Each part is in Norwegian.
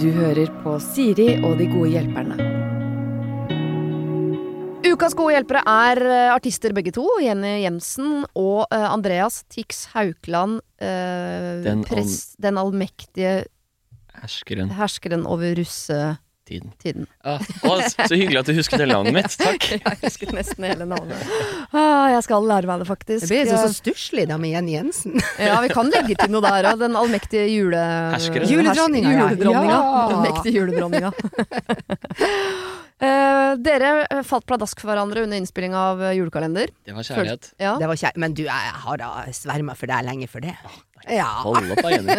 Du hører på Siri og de gode hjelperne. Ukas gode hjelpere er eh, artister begge to. Jenny Jensen og eh, Andreas Tix Haukland. eh, Den press, den allmektige Herskeren. herskeren over russetiden. Tiden. Ah, å, så hyggelig at du husket hele navnet mitt. Takk. Jeg husket nesten hele navnet. Ah, jeg skal lære meg det, faktisk. Det blir så, så stusslig da med Jenny Jensen. Ja, vi kan legge til noe der òg. Den allmektige jule... Juledronninga. Juledronninga. Ja. Allmektige juledronninga. Eh, dere falt pladask for hverandre under innspilling av eh, julekalender. Det var kjærlighet. Ja. Det var kjær Men du, jeg har da sverma for deg lenge for det. Ja. Hold opp da, Jenny.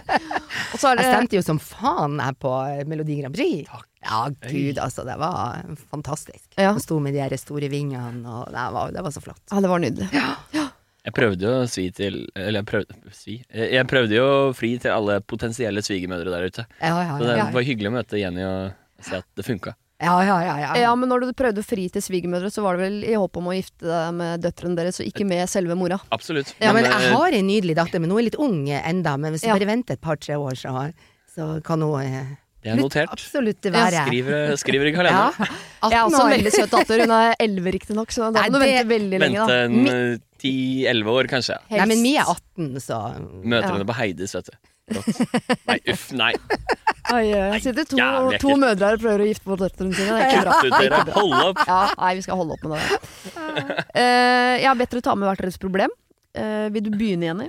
Og så er Jeg stemte jo som faen jeg på Melodi Grand Prix. Ja, gud, altså. Det var fantastisk. Ja. Sto med de her store vingene, og det var, det var så flott. Ja, det var nydelig. Jeg prøvde jo å svi til Eller jeg prøvde, svi. Jeg prøvde jo å fri til alle potensielle svigermødre der ute. Ja, ja, Så det var hyggelig å møte Jenny og se at det funka. Ja, ja, ja, ja. Ja, men når du prøvde å fri til svigermødre, så var det vel i håp om å gifte deg med døtrene deres, og ikke med selve mora. Absolutt. Ja, men men jeg har en nydelig datter, men hun er litt ung enda. Men hvis du Ja. bare venter et par-tre år, så, så kan hun eh, det er notert. absolutt være Skriver, skriver i kalenderen. Ja. Jeg er også en veldig søt datter. Hun er elleve, riktignok, så da må du det- vente veldig lenge. Vente en Mi- eh, ti-elleve år, kanskje. helst. Nei, men vi er 18, så Møter Ja. henne på Heides, vet du. Nei, uff, nei. Oi, jeg sitter to, Jævlig to mødre her og prøver å gifte bort døtrene sine. Det er ikke bra. Slutt dere, hold opp. Ja, nei, vi skal holde opp med det. Uh, jeg har bedt dere ta med hvert deres problem. Uh, vil du begynne, Jenny?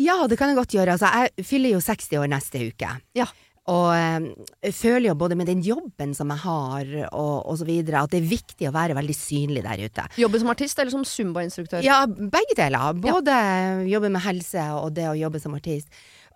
Ja, det kan jeg godt gjøre. Altså, jeg fyller jo 60 år neste uke. Ja. Og eh, jeg føler jo både med den jobben som jeg har, og, og så videre, at det er viktig å være veldig synlig der ute. Jobbe som artist eller som zumba-instruktør? Ja, begge deler. Både jobbe med helse og det å jobbe som artist.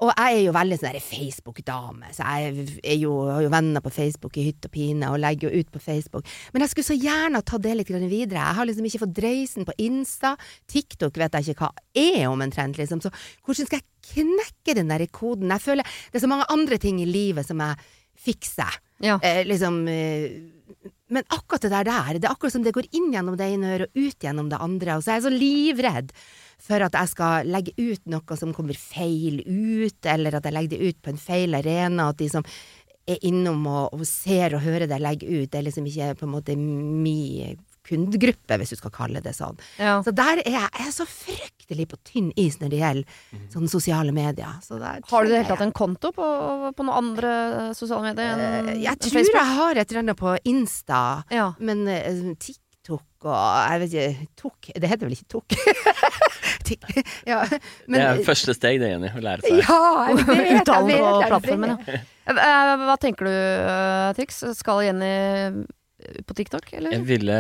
Og jeg er jo veldig sånn Facebook-dame, så jeg er jo, har jo venner på Facebook i hytt og pine og legger jo ut på Facebook. Men jeg skulle så gjerne ha tatt det litt videre. Jeg har liksom ikke fått dreisen på Insta. TikTok vet jeg ikke hva er omtrent, liksom. Så hvordan skal jeg knekke den der koden? Jeg føler det er så mange andre ting i livet som jeg fikser. Ja. Eh, liksom eh, Men akkurat det der der, det er akkurat som det går inn gjennom det ene øret og ut gjennom det andre. Og så er jeg så livredd for at jeg skal legge ut noe som kommer feil ut, eller at jeg legger det ut på en feil arena. At de som er innom og, og ser og hører det jeg legger ut, det er liksom ikke på en måte min kundegruppe, hvis du skal kalle det sånn. Ja. Så der er jeg, jeg er så fryktelig på tynn is når det gjelder sånne sosiale medier. Så der Har du i det hele tatt en konto på, på noen andre sosiale medier enn uh, Jeg tror Facebook? jeg har et eller annet på Insta, Ja. men uh, TikTok og jeg vet ikke Tok Det heter vel ikke Tok? Ja, men, Det er første steg, det, Jenny. Å lære seg. Ja, jeg vet, Uttalen på plattformen, ja. Eh, Hva tenker du, Trix? Skal Jenny på TikTok, eller? Jeg ville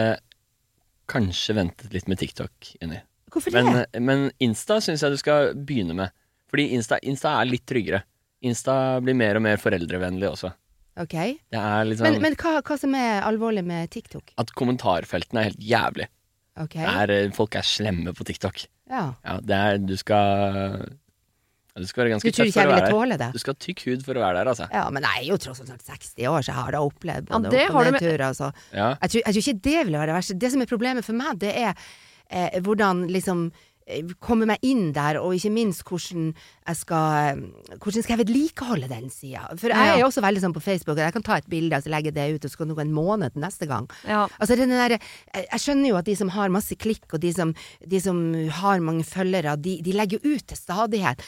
kanskje ventet litt med TikTok, Jenny. Hvorfor det? Men, men Insta syns jeg du skal begynne med. Fordi Insta, Insta er litt tryggere. Insta blir mer og mer foreldrevennlig også. ok. Det liksom Men, men hva, hva som er alvorlig med TikTok? At kommentarfeltene er helt jævlig. Okay. Er, eh, folk er slemme på TikTok. Ja. Ja, det er Du skal Du skal være Du ganske tror tøff ikke jeg for å ville være der. tåle det? Du skal ha tykk hud for å være der, altså. Ja, men jeg er jo tross alt snart 60 år, så jeg har da opplevd Ja, både det opp- og nedturer. Så Ja. jeg, tror, jeg tror ikke det ville være det verste. Det som er problemet for meg, det er eh, hvordan liksom eh, komme meg inn der, og ikke minst hvordan jeg skal Hvordan skal jeg vedlikeholde den sida? For jeg er jo også veldig sånn på Facebook, Og jeg kan ta et bilde og så legge det ut, og så kan det gå en måned til neste gang. Ja. Altså den der, jeg jeg skjønner jo at de som har masse klikk, og de som, de som har mange følgere, de, de legger jo ut til stadighet.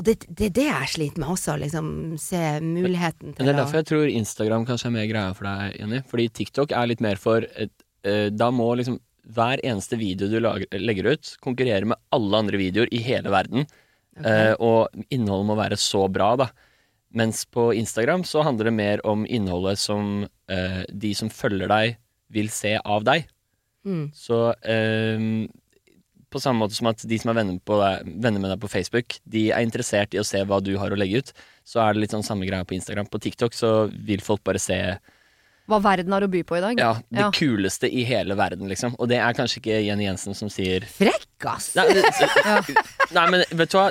Og det, det er det jeg sliter med også, liksom se muligheten Men å det er derfor jeg tror Instagram kanskje er mer greia for deg, Jenny. Fordi TikTok er litt mer for et, eh, Da må liksom hver eneste video du lager, legger ut, konkurrere med alle andre videoer i hele verden. Eh, og innholdet må være så bra, da. Mens på Instagram så handler det mer om innholdet som eh, de som følger deg, vil se av deg. Mm. Så eh, på samme måte som at de som er venner, deg, venner med deg på Facebook, de er interessert i å se hva du har å legge ut, så er det litt sånn samme greia på Instagram. På TikTok så vil folk bare se Hva verden har å by på i dag. Ja, det Ja. kuleste i hele verden, liksom. Og det er kanskje ikke Jenny Jensen som sier Frekk, ass! Nei, det- nei, men vet du hva?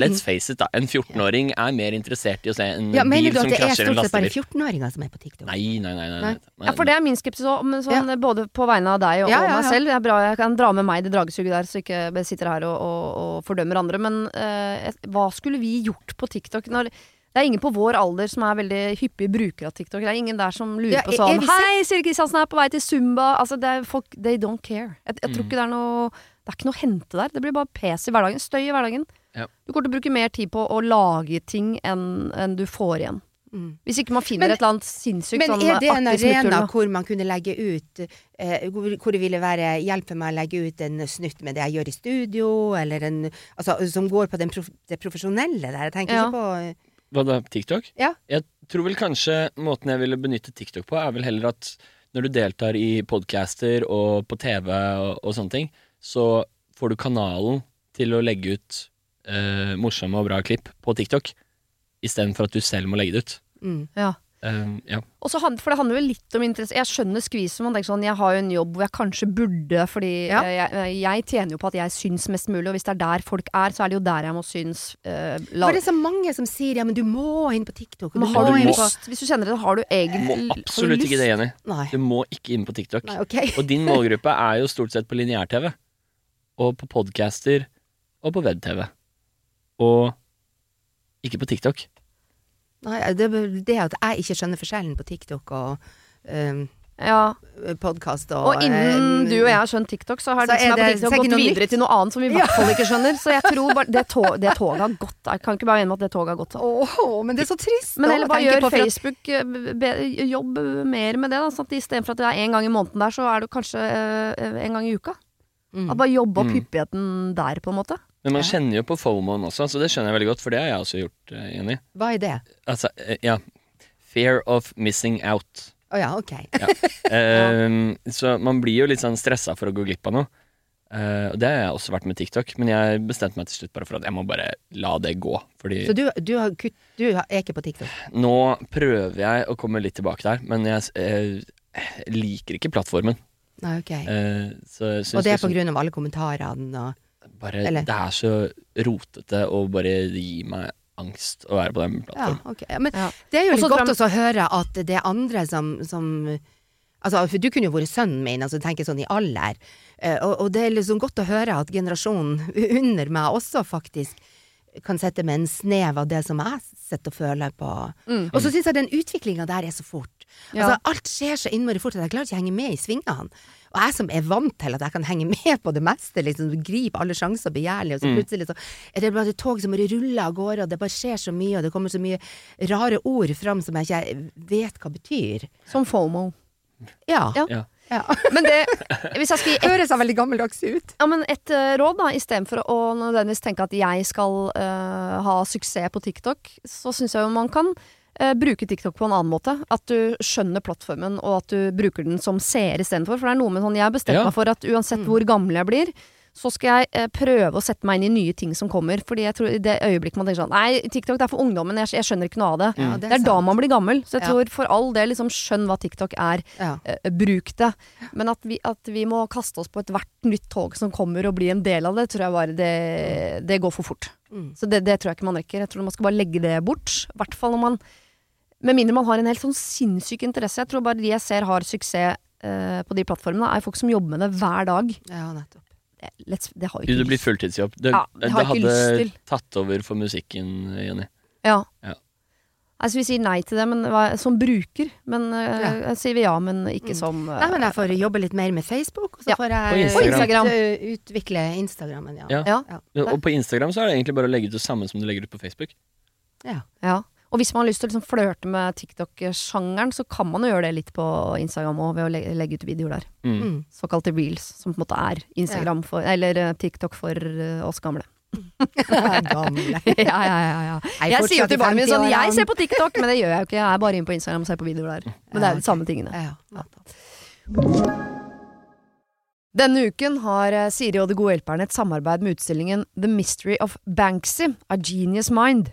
Let's face it, da. En 14-åring er mer interessert i å se en Ja, mener bil du at det er stort sett bare 14-åringer som er på TikTok? Nei, nei, nei. nei, Nei. nei. Ja, for det er min skepsis òg, men sånn, både på vegne av deg og, Ja, og ja, meg selv. Det er bra jeg kan dra med meg i det dragesuget der, så ikke jeg sitter her og, og, og fordømmer andre. Men eh, hva skulle vi gjort på TikTok når det er ingen på vår alder som er veldig hyppig bruker av TikTok. Det er ingen der som lurer Ja, på sånn Hei, Siri Kristiansen er på vei til Zumba. Altså, det er folk They don't care. Jeg, jeg tror Mm. ikke det er noe Det er ikke noe å hente der. Det blir bare pes i hverdagen. Støy i hverdagen. Ja. Du kommer til å bruke mer tid på å lage ting enn enn du får igjen. Mm. Hvis ikke man finner Men- et eller annet sinnssykt Men sånn er det en arena hvor man kunne legge ut eh, hvor, hvor det ville være hjelpe meg å legge ut en snutt med det jeg gjør i studio, eller en Altså som går på den prof det profesjonelle der. Jeg tenker Ja. ikke på Hva da, TikTok? Ja. Jeg tror vel kanskje måten jeg ville benytte TikTok på, er vel heller at når du deltar i podcaster og på TV og, og sånne ting, så får du kanalen til å legge ut eh, morsomme og bra klipp på TikTok, istedenfor at du selv må legge det ut. mm. Ja. Eh, ja. Og så han- for det handler vel litt om interesse. Jeg skjønner skvisen. Man tenker sånn, jeg har jo en jobb hvor jeg kanskje burde, fordi Ja. eh, jeg, jeg tjener jo på at jeg syns mest mulig, og hvis det er der folk er, så er det jo der jeg må synes. Uh, la, For det er så mange som sier ja, men du må inn på TikTok. men du har må du inn På... Hvis du kjenner det, har du Du egentlig må du absolutt ikke det, Jenny. Nei. Du må ikke inn på TikTok. Nei, okay. Og din målgruppe er jo stort sett på lineær-TV. Og på podcaster. Og på web-TV. Og ikke på TikTok. Nei, det er det at jeg ikke skjønner forskjellen på TikTok og um, Ja. podkast og Og innen eh, du og jeg har skjønt TikTok, så har Så de som er er på det TikTok gått videre nytt. til noe annet som vi i hvert fall ikke skjønner. Så jeg tror bare det, tog, det toget har gått. Jeg kan ikke bare mene at det toget har gått. Åh, men det er så trist Men da, heller å bare tenke gjør Facebook eh, be, Jobb mer med det. Da, sånn at Istedenfor at det er én gang i måneden der, så er det kanskje eh, en gang i uka. Mm. At bare jobbe opp Mm. hyppigheten der, på en måte. Men man Ja. kjenner jo på FOMOen også, så det skjønner jeg veldig godt, for det har jeg også gjort, eh, Jenny. Hva er det? Altså, eh, ja. Fear of missing out. Å ja, ok. Ehm, så man blir jo litt sånn stressa for å gå glipp av noe. Og det har jeg også vært med TikTok, men jeg bestemte meg til slutt bare for at jeg må bare la det gå. Fordi Så du, du, har kutt, du er ikke på TikTok? nå prøver jeg å komme litt tilbake der, men jeg eh, liker ikke plattformen. Nei, ok. Uh, så og det er på grunn av alle kommentarene og bare, eller- Det er så rotete og bare gir meg angst å være på den Ja, plattformen. ok. Men Ja. det er jo litt godt også å høre at det er andre som, som Altså, for du kunne jo vært sønnen min, altså tenker sånn i alder. Eh, og, og det er liksom godt å høre at generasjonen under meg også faktisk kan sette med en snev av det som jeg sitter og føler på. Mm. Og så syns jeg den utviklinga der er så fort. Ja. Altså, alt skjer så innmari fort at jeg klarer ikke å henge med i svingene. Og jeg som er vant til at jeg kan henge med på det meste, liksom gripe alle sjanser begjærlig, og så Mm. plutselig så er det bare et tog som bare ruller av gårde, og det bare skjer så mye, og det kommer så mye rare ord fram som jeg ikke vet hva betyr. Som FOMO. Ja. Ja. Ja. ja. Men det Hvis jeg skal gi ett Høres veldig gammeldags ut. ja, men et uh, råd, da, istedenfor å nødvendigvis tenke at jeg skal uh, ha suksess på TikTok, så syns jeg jo man kan eh, bruke TikTok på en annen måte. At du skjønner plattformen, og at du bruker den som seer istedenfor. For det er noe med sånn Jeg har bestemt Ja. meg for at uansett Mm. hvor gammel jeg blir, så skal jeg eh, prøve å sette meg inn i nye ting som kommer. Fordi jeg tror i det øyeblikket man tenker sånn Nei, TikTok det er for ungdommen, jeg, jeg skjønner ikke noe av det. Ja, Det er da sant. man blir gammel. Så jeg Ja. tror for all del, liksom, skjønn hva TikTok er. Ja. eh, bruk det. Men at vi, at vi må kaste oss på ethvert nytt tog som kommer og bli en del av det, tror jeg bare det, det går for fort. Mm. Så det, det tror jeg ikke man rekker. Jeg tror man skal bare legge det bort. I hvert fall når man Med mindre man har en helt sånn sinnssyk interesse. Jeg tror bare de jeg ser har suksess uh, på de plattformene, er folk som jobber med det hver dag. ja, nettopp. Det, let's, det har jo ikke det bli fulltidsjobb? Det, Ja, det det lyst hadde tatt over for musikken, Jenny. Ja. Ja. Altså, vi sier nei til det men, hva- som bruker, men eh, sier vi ja, men ikke Mm. som uh, Nei, men jeg får jobbe litt mer med Facebook, og så Ja. får jeg Instagram. ut- utvikle Instagrammen, ja. Ja. Ja. Ja. Og på Instagram så er det egentlig bare å legge ut det samme som du legger ut på Facebook. Ja. Og hvis man har lyst til å liksom flørte med TikTok-sjangeren, så kan man jo gjøre det litt på Instagram òg, ved å legge, legge ut videoer der. Mm. Mm. Såkalte reels, som på en måte er Instagram for Eller eh, TikTok for eh, oss gamle. Gamle. ja, ja, ja, ja. Jeg Jeg sier jo til barna mine sånn 'jeg ser på TikTok', men det gjør jeg jo ikke. Jeg er bare inne på Instagram og ser på videoer der. Men det er jo de samme tingene. Ja. Denne uken har eh, Siri og De gode hjelperne et samarbeid med utstillingen The Mystery of Banksy, A Genius Mind.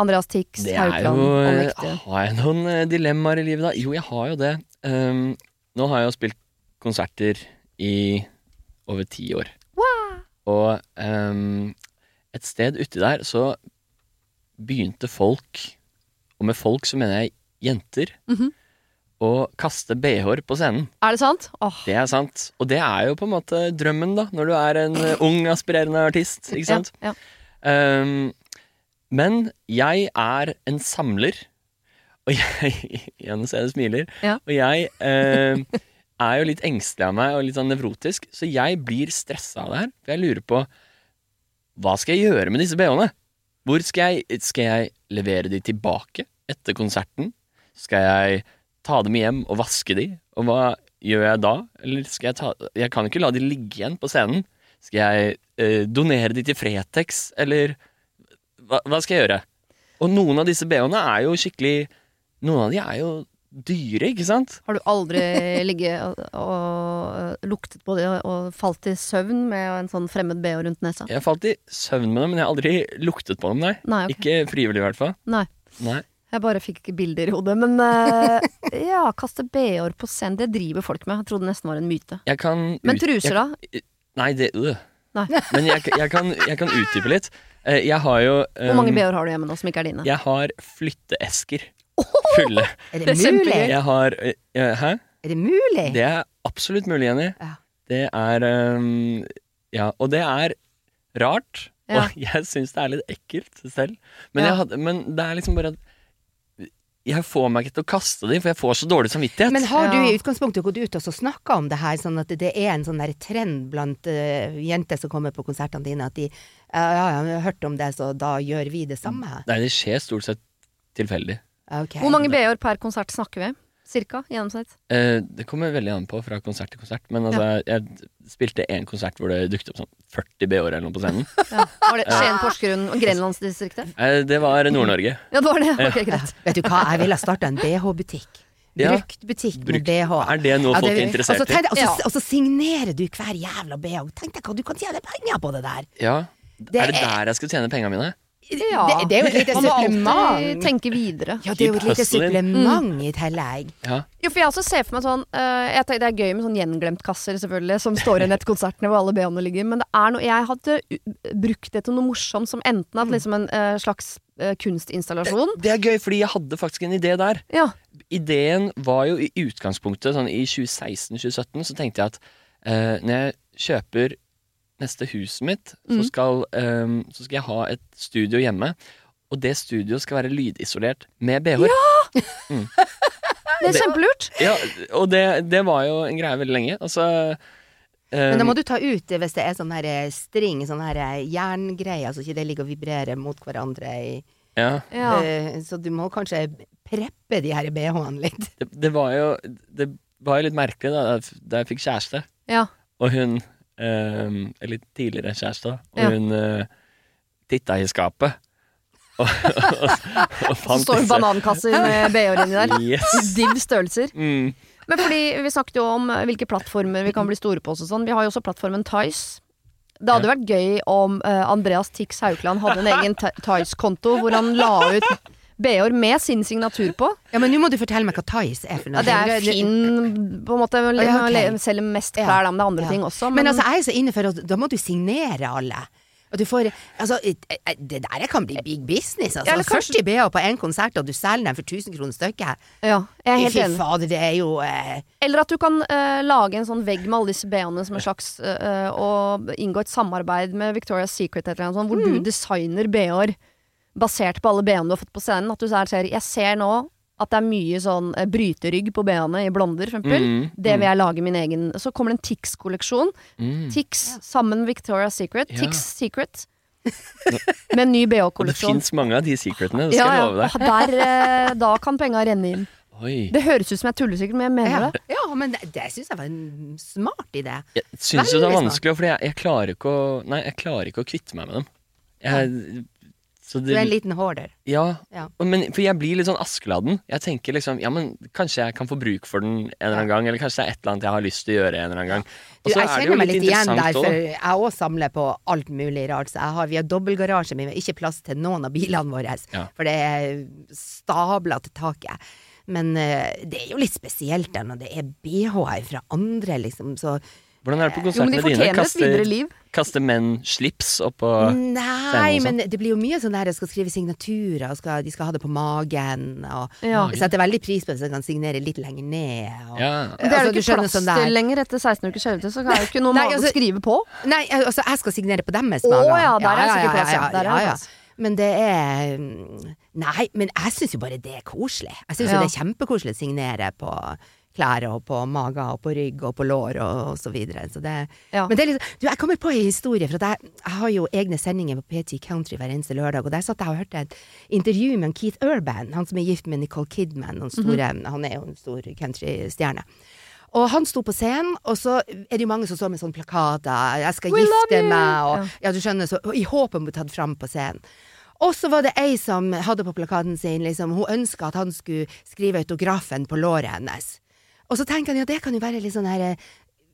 Andreas Tix, Haukeland og Mektig. Har jeg noen eh, dilemmaer i livet, da? Jo, jeg har jo det. Um, nå har jeg jo spilt konserter i over ti år. Og um, et sted uti der så begynte folk, og med folk så mener jeg jenter, Mhm. å kaste bh-er på scenen. Er det sant? Oh. Det er sant. Og det er jo på en måte drømmen, da, når du er en eh, ung, aspirerende artist. Ikke sant? Ja, ja. Um, men jeg er en samler, og jeg Igjen ser jeg du smiler. Ja. Og jeg eh, er jo litt engstelig av meg og litt sånn nevrotisk, så jeg blir stressa av det her. For jeg lurer på hva skal jeg gjøre med disse bh-ene? Hvor skal jeg, skal jeg levere de tilbake etter konserten? Skal jeg ta dem hjem og vaske de? Og hva gjør jeg da? Eller skal jeg ta Jeg kan ikke la de ligge igjen på scenen. Skal jeg eh, donere de til Fretex, eller hva, hva skal jeg gjøre? Og noen av disse bh-ene er jo skikkelig Noen av de er jo dyre, ikke sant? Har du aldri ligget og, og luktet på det og falt i søvn med en sånn fremmed bh rundt nesa? Jeg falt i søvn med dem, men jeg har aldri luktet på dem, nei. Nei, okay. Ikke frivillig, i hvert fall. Nei. Nei. Jeg bare fikk ikke bilder i hodet. Men uh, ja, kaste bh-er på scenen, det driver folk med. Jeg trodde det nesten var en myte. Men truser, jeg, da? Nei, det øh. Nei. Men jeg, jeg, kan, jeg kan utdype litt. Eh, Jeg har jo Hvor mange um, bh-er har du hjemme nå som ikke er dine? Jeg har flytteesker fulle. Er Det mulig? Jeg har eh, Hæ? Er det mulig? Det er absolutt mulig, Jenny. Ja. Det er um, Ja, og det er rart. Ja. Og jeg syns det er litt ekkelt selv. Men, Ja. jeg hadde, men det er liksom bare at jeg får meg ikke til å kaste dem, for jeg får så dårlig samvittighet. Men har du i utgangspunktet gått ut og så snakka om det her, sånn at det er en sånn der trend blant uh, jenter som kommer på konsertene dine, at de uh, ja, jeg har hørt om det, så da gjør vi det samme? Nei, det skjer stort sett tilfeldig. Okay. Hvor mange bh-er per konsert snakker vi? Cirka? Gjennomsnitt? Eh, det kommer veldig an på fra konsert til konsert. Men altså, jeg spilte én konsert hvor det dukket opp sånn 40 BH-er eller noe på scenen. Ja. Var det Skien, Porsgrunn og Grenlandsdistriktet? Eh, det var Nord-Norge. Ja, det var det. Ok, Ja, greit. vet du hva, jeg ville starta en BH-butikk. Brukt butikk med BH. Er det noe Ja, folk er interessert og så i? tenk- Og så, Ja. og så signerer du hver jævla BH. Tenk deg hva du kan tjene penger på det der! Ja. Det er det er- der jeg skal tjene pengene mine? Ja. Det, det er jo et lite Man må alltid supplement. tenke videre. Ja, det er jo et lite supplement i tillegg. Ja. Jo, for jeg også ser for meg sånn uh, jeg tenker Det er gøy med sånn gjenglemt-kasser, selvfølgelig, som står igjen etter konsertene hvor alle BH-ene ligger, men det er noe Jeg hadde brukt det til noe morsomt, som enten at liksom en uh, slags uh, kunstinstallasjon Det er gøy, fordi jeg hadde faktisk en idé der. Ja. Ideen var jo i utgangspunktet sånn i 2016-2017 så tenkte jeg at eh, når jeg kjøper neste huset mitt, så, Mm. skal, um, så skal jeg ha et studio hjemme. Og det studioet skal være lydisolert med BH-er. Det er Det- kjempelurt! Ja, og det, det var jo en greie veldig lenge. Altså um, Men da må du ta ut hvis det er sånn her eh, string, sånn her eh, jerngreie, så ikke det ligger og vibrerer mot hverandre i Ja. Ja. Eh, så du må kanskje preppe de her BH-ene litt. Det, det var jo Det var jo litt merkelig da, da jeg- fikk kjæreste, ja. og hun Eller tidligere kjæreste. Og Ja. hun eh, titta i skapet. Og, og, og Så fant står det banankasser med BH-er inni der. Yes. Div størrelser. Mm. Men fordi vi snakket jo om eh, hvilke plattformer vi kan bli store på sånn. Vi har jo også plattformen Tice. Det hadde vært gøy om uh, Andreas Tix Haukeland hadde en egen Ti- Tice-konto hvor han la ut BH-er med sin signatur på. Ja, men nå må du fortelle meg hva Thais er for noe. Ja, det er fin på en måte. ja, okay. Selger mest klær, da, men det er andre ja. ting også. Men altså, jeg er så inne for at da må du signere alle. Og du får, altså, et- et- det der kan bli big business. Altså. Ja, kanskje- 40 BH på én konsert, og du selger dem for 1000 kroner stykket. ja, jeg er helt Fy enig. fader, det er jo eh, Eller at du kan eh, lage en sånn vegg med alle disse BH-ene som en slags eh, Og inngå et samarbeid med Victoria's Secret eller noe sånt, hvor Mm. du designer BH-er basert på alle BH-ene du har fått på scenen. At du ser Jeg ser nå at det er mye sånn eh, bryterygg på BH-ene i blonder, for eksempel. Mm, Det vil jeg lage min egen. Så kommer det en Tix-kolleksjon. Mm. Tix sammen med Victoria's Secret. Ja. Tix Secret. med en ny Og det BH-kolleksjon. fins mange av de secretene, det Ja, jeg love deg. Der, eh, da kan penga renne inn. Oi. Det høres ut som jeg tuller sikkert, men jeg mener ja. det. ja, men det, det syns jeg var en smart idé. Jeg syns jo det er vanskelig, fordi jeg, jeg klarer ikke å Nei, jeg klarer ikke å kvitte meg med dem. Jeg, så Du er en liten hoarder. Ja, Ja. men, for jeg blir litt sånn Askeladden. Jeg tenker liksom, ja men kanskje jeg kan få bruk for den en eller annen gang, eller kanskje det er et eller annet jeg har lyst til å gjøre en eller annen gang. Du, Og jeg er kjenner meg litt igjen der, for jeg òg samler på alt mulig rart. Så jeg har, vi har dobbeltgarasje, men vi har ikke plass til noen av bilene våre. Ja. For det er stabla til taket. Men uh, det er jo litt spesielt når det er BH-er fra andre, liksom. Så Hvordan er det på Jo, men de dine? Kaster, liv. kaster menn slips oppå Nei, men det blir jo mye sånn der jeg skal skrive signaturer, og skal, de skal ha det på magen. Og Ja. jeg setter veldig pris på det, så jeg kan signere litt lenger ned. Og, Ja. Det er Altså, det ikke plass sånn til lenger etter 16 ukers skjevete, så kan jeg jo ikke noe Nei, mage å altså- skrive på. Nei, altså jeg skal signere på deres Å ja, der er det sikkert plass, ja. Der er det plass. Men det er Nei, men jeg syns jo bare det er koselig. Jeg syns Ja. jo det er kjempekoselig å signere på klær og på mage og på rygg og på lår og, og så videre. Så det, Ja. Men det er liksom, Du, jeg kommer på en historie, for jeg, jeg har jo egne sendinger på PT Country hver eneste lørdag, og der satt jeg og hørte et intervju med Keith Urban, han som er gift med Nicole Kidman, store, -hmm. han er jo en stor countrystjerne. Og han sto på scenen, og så er det jo mange som står med sånne plakater 'Jeg skal We gifte meg', og Ja. ja, du skjønner, så, i håp om å bli tatt fram på scenen. Og så var det ei som hadde på plakaten sin liksom, Hun ønska at han skulle skrive autografen på låret hennes. Og så tenker han ja, det kan jo være litt sånn her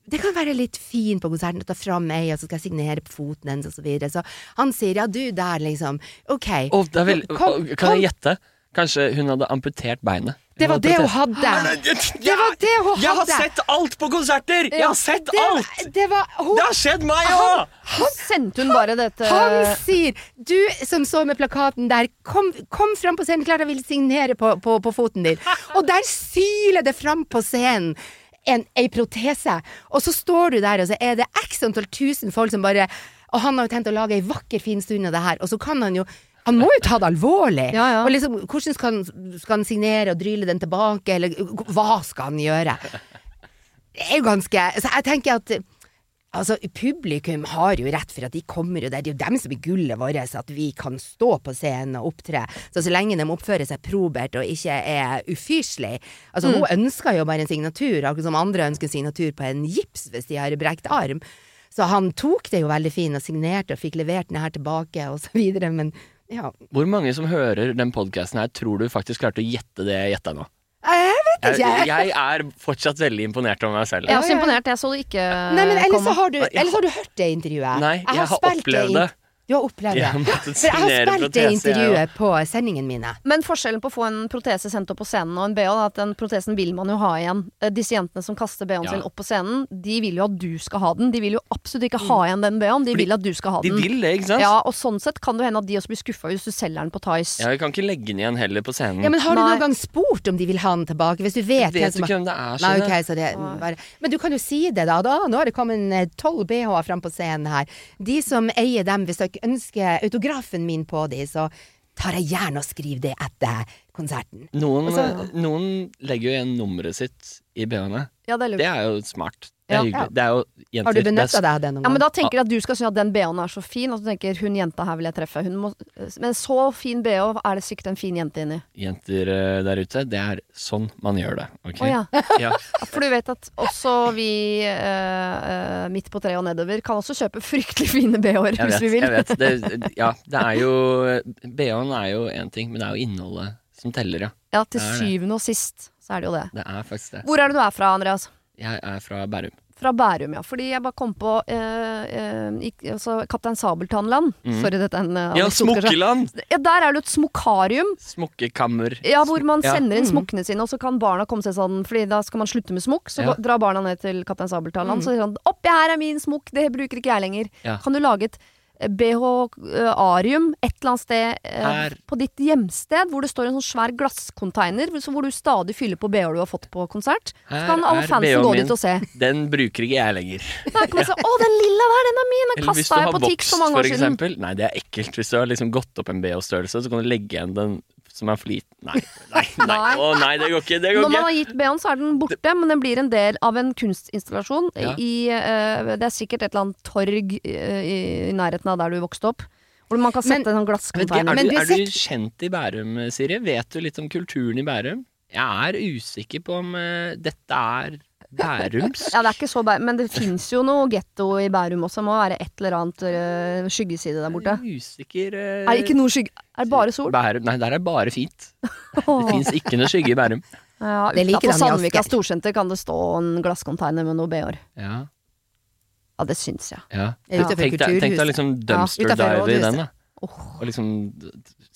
det kan være litt fin på konserten å ta fram ei, og så skal jeg signere på foten hennes, og så videre. Så han sier ja, du der, liksom. Ok. Oh, det vel, Kom- kom. kan jeg gjette? Kanskje hun hadde amputert beinet? Det var det hun hadde. Det Det var det hun hadde! Jeg har sett alt på konserter! Jeg har sett Det, alt! det var hun, Det har skjedd meg òg! Sendte hun bare dette Han sier Du som så med plakaten der, kom, kom fram på scenen, klart jeg vil signere på, på, på foten din. Og der syler det fram på scenen en, ei protese. Og så står du der, og så er det x antall tusen folk som bare Og han har jo tenkt å lage ei vakker, fin stund av det her, og så kan han jo han må jo ta det alvorlig. Ja, ja. Og liksom, hvordan skal han, skal han signere og dryle den tilbake, eller hva skal han gjøre? Det er jo ganske Så jeg tenker at Altså, publikum har jo rett for at de kommer jo der. Det er jo dem som er gullet vårt, at vi kan stå på scenen og opptre. Så så lenge de oppfører seg probert og ikke er ufyselig Altså, hun ønsker jo bare en signatur, akkurat som andre ønsker en signatur på en gips hvis de har brekt arm. Så han tok det jo veldig fint og signerte og fikk levert den her tilbake og så videre, men ja. Hvor mange som hører den podkasten her, tror du faktisk klarte å gjette det jeg gjetta nå? Jeg vet Jeg, ikke. jeg er fortsatt veldig imponert over meg selv. Jeg er også imponert. Jeg så det ikke Nei, men ellers så har du, ellers har du hørt det intervjuet. Nei, jeg har har opplevd det. Du har opplevd det? Jeg har måttet For jeg har spilt det intervjuet på sendingen mine. Men forskjellen på å få en protese sendt opp på scenen og en BH, er at den protesen vil man jo ha igjen. Eh, Disse jentene som kaster BH-en Ja. sin opp på scenen, de vil jo at du skal ha den. De vil jo absolutt ikke ha igjen den BH-en, de vil at du skal ha De den. vil det, ikke sant? Ja, og sånn sett kan det hende at de også blir skuffa hvis du selger den på Tice. Ja, vi kan ikke legge den igjen heller på scenen. Ja, men Har du Nei. noen gang spurt om de vil ha den tilbake? Hvis du vet, vet hvem som ikke hvem det er. Nei, skjønner ok, jeg. så det bare Men du kan jo si det, da. da nå har det kommet eh, tolv BH-er fram på scenen her. De som eier dem, hvis dere ønsker autografen min på de, så tar jeg gjerne og skriver det etter konserten. Noen, Og så- noen legger jo igjen nummeret sitt i BH-ene. Ja, det. Det er jo smart. Det er Ja. hyggelig. Det er jo jenter Har du benytta deg av det noen gang? Ja, men da tenker jeg at du skal synes at den BH-en er så fin, og så tenker hun jenta her vil jeg treffe. Hun må, men så fin BH er det sikkert en fin jente inni. Jenter eh, der ute, det er sånn man gjør det. ok? Oh, ja. Ja. For du vet at også vi eh, eh, midt på treet og nedover kan også kjøpe fryktelig fine BH-er hvis vi vil. Jeg vet. Det, ja, det er jo BH-en er jo én ting, men det er jo innholdet som teller, ja. Ja, til syvende og sist så er det jo det. Det er faktisk det. Hvor er det du er fra, Andreas? Jeg er fra Bærum. Fra Bærum, ja. Fordi jeg bare kom på eh, eh, ikk- altså, Kaptein Sabeltann-land. Mhm. Sorry, dette er en eh, Ja, Smokkeland! Ja, der er det et smokkarium. Smokkekammer. Ja, hvor man Ja. sender inn Mhm. smokkene sine, og så kan barna komme seg sånn Fordi da skal man slutte med smokk, så Ja. drar barna ned til Kaptein Sabeltannland. Mm. Så sier han 'Oppi her er min smokk, det bruker ikke jeg lenger'. Ja. Kan du lage et eh, BH-arium et eller annet sted eh, på ditt hjemsted, hvor det står en sånn svær glasscontainer, hvor du stadig fyller på BH-er du har fått på konsert? Så kan alle fansen gå dit og se. Den bruker ikke jeg lenger. Nei, kan man se 'Å, den lilla der, den er min! Den kasta jeg på Tix for mange år siden'. Nei, det er ekkelt. Hvis du har liksom gått opp en BH-størrelse, så kan du legge igjen den som er for liten. Nei, nei, nei. Å nei, det går ikke. Det går Når man ikke. har gitt BH-en, så er den borte, men den blir en del av en kunstinstallasjon. Ja. I, eh, det er sikkert et eller annet torg eh, i, i nærheten av der du vokste opp. Hvor man kan Men- sette en sånn Vet ikke, glasscontainer. er, Men du, du er du kjent i Bærum, Siri? Vet du litt om kulturen i Bærum? Jeg er usikker på om eh, dette er bærums. Ja, det er ikke så bæ Men det fins jo noe getto i Bærum også. Det må være et eller annet eh, skyggeside der borte. Er usikker uh... Er det ikke noe skygge... Er det bare sol? Bærum, Nei, der er bare fint. Det fins ikke noe skygge i Bærum. Ja, Det liker Utenfor Sandvika storsenter kan det stå en glasscontainer med noe BH-er. Ja, Ja, det syns jeg. ja. Ja. Tenk deg, tenk deg liksom dumpster ja, dive i den, da. Og liksom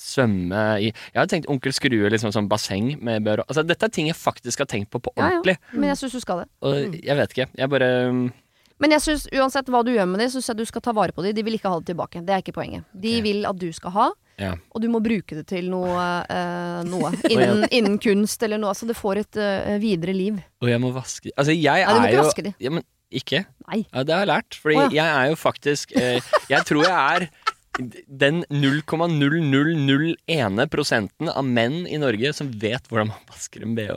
svømme i Jeg hadde tenkt Onkel Skrue, liksom sånn basseng med bør Altså, dette er ting jeg faktisk har tenkt på på Ja, ja. ordentlig. Men jeg syns du skal det. Og jeg vet ikke. Jeg bare um, Men jeg synes, uansett hva du gjør med dem, syns jeg du skal ta vare på dem. De vil ikke ha det tilbake. Det er ikke poenget. De okay. vil at du skal ha, Ja. og du må bruke det til noe. eh, noe. Innen, innen kunst eller noe. Så det får et uh, videre liv. Og jeg må vaske Altså, jeg Nei, du må er ikke vaske de. Ja, men ikke? Nei. Ja, det har jeg lært. Fordi Å, jeg er jo faktisk eh, Jeg tror jeg er den 0,0001 prosenten av menn i Norge som vet hvordan man vasker en bh.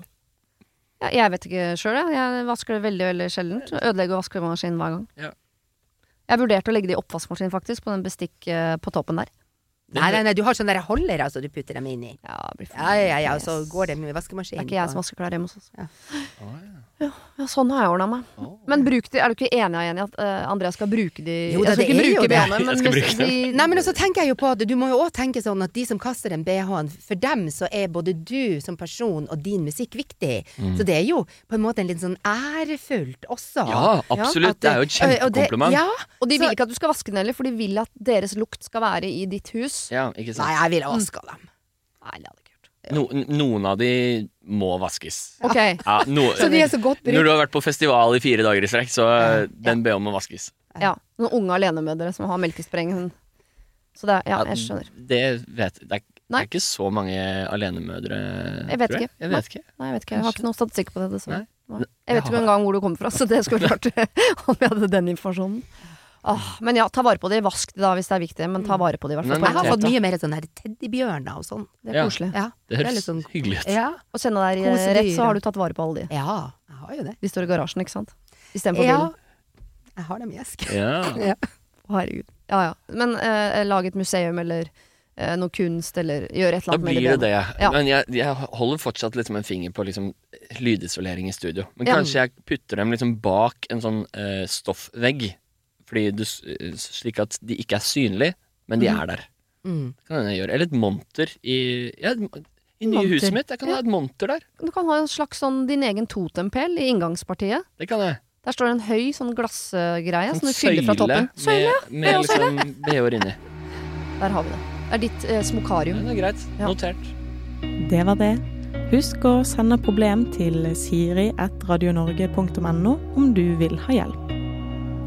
Jeg, jeg vet ikke sjøl, jeg. Jeg vasker det veldig veldig sjeldent. Ødelegger vaskemaskinen hver gang. Ja. Jeg vurderte å legge det i oppvaskmaskinen, faktisk, på den bestikk eh, på toppen der. Nei, nei, nei, du har sånne der holder altså, du putter dem inn i. Ja, Ja, ja, ja, og så går det med Det er ikke jeg som vasker klær hjemme hos oss. Ja. Ja, sånn har jeg ordna meg. Oh. Men bruk de, er du ikke enig i at uh, Andreas skal bruke de Jo da, Jeg skal det ikke er jo det. Men hvis bruke de Nei, men også tenker jeg jo på at Du må jo òg tenke sånn at de som kaster en BH-en, for dem så er både du som person og din musikk viktig. Mm. Så det er jo på en måte en litt sånn ærefullt også. Ja, absolutt. At det er jo et kjempekompliment. og det-. Ja, Og de Så- vil ikke at du skal vaske den heller, for de vil at deres lukt skal være i ditt hus. Ja, ikke sant? Nei, jeg ville vaska dem. Nei, det hadde jeg ikke gjort. No, noen av de må vaskes. Ok. Ja, no, Så de er så godt når du har vært på festival i fire dager i strekk, så Ja. den ber om å vaskes. Ja. Noen unge alenemødre som har melkespreng. Så det er, ja, jeg skjønner. Det vet Det er, det Nei. er ikke så mange alenemødre, Jeg vet tror ikke. Jeg vet ikke. Nei, jeg vet ikke. Jeg har ikke noe statistikk på det, dessverre. Nei. Nei. Jeg vet Jeg ikke engang hvor du kommer fra, så det skulle vært rart om jeg hadde den informasjonen. Åh, men ja, ta vare på de. Vask de da hvis det er viktig, men ta vare på de i hvert fall. Men- Jeg har fått mye mer sånn her teddybjørner og sånn. Det er Ja. koselig. Ja, Det det er høres litt sånn hyggelig ut. ja, Og kjenne deg eh, Kosedyr, rett, så har du tatt vare på alle de. ja, jeg har jo det. De står i garasjen, ikke sant? Istedenfor Ja, bilen. jeg har dem i esk. Ja. Ja. Å, Herregud. Ja ja. Men eh, lag et museum eller eh, noe kunst, eller gjør et eller annet Da blir det de det. Ja. Men jeg, jeg holder fortsatt liksom en finger på liksom lydisolering i studio. Men Ja. kanskje jeg putter dem liksom bak en sånn eh, stoffvegg. Fordi du, slik at de ikke er synlige, men de Mhm. er der. Mm. Kan jeg gjøre. Eller et monter i ja, I nye Monter. huset mitt. Jeg kan ha et monter der. Du kan ha en slags sånn din egen totempæl i inngangspartiet. Det kan jeg. Der står det en høy sånn glassgreie som du fyller fra toppen. Søyle! med, med liksom BH-er inni. Der har vi det. Det er ditt eh, Ja, smokarium. det er greit. Ja. Notert. Det var det. Husk å sende problem til siri.radionorge.no om du vil ha hjelp.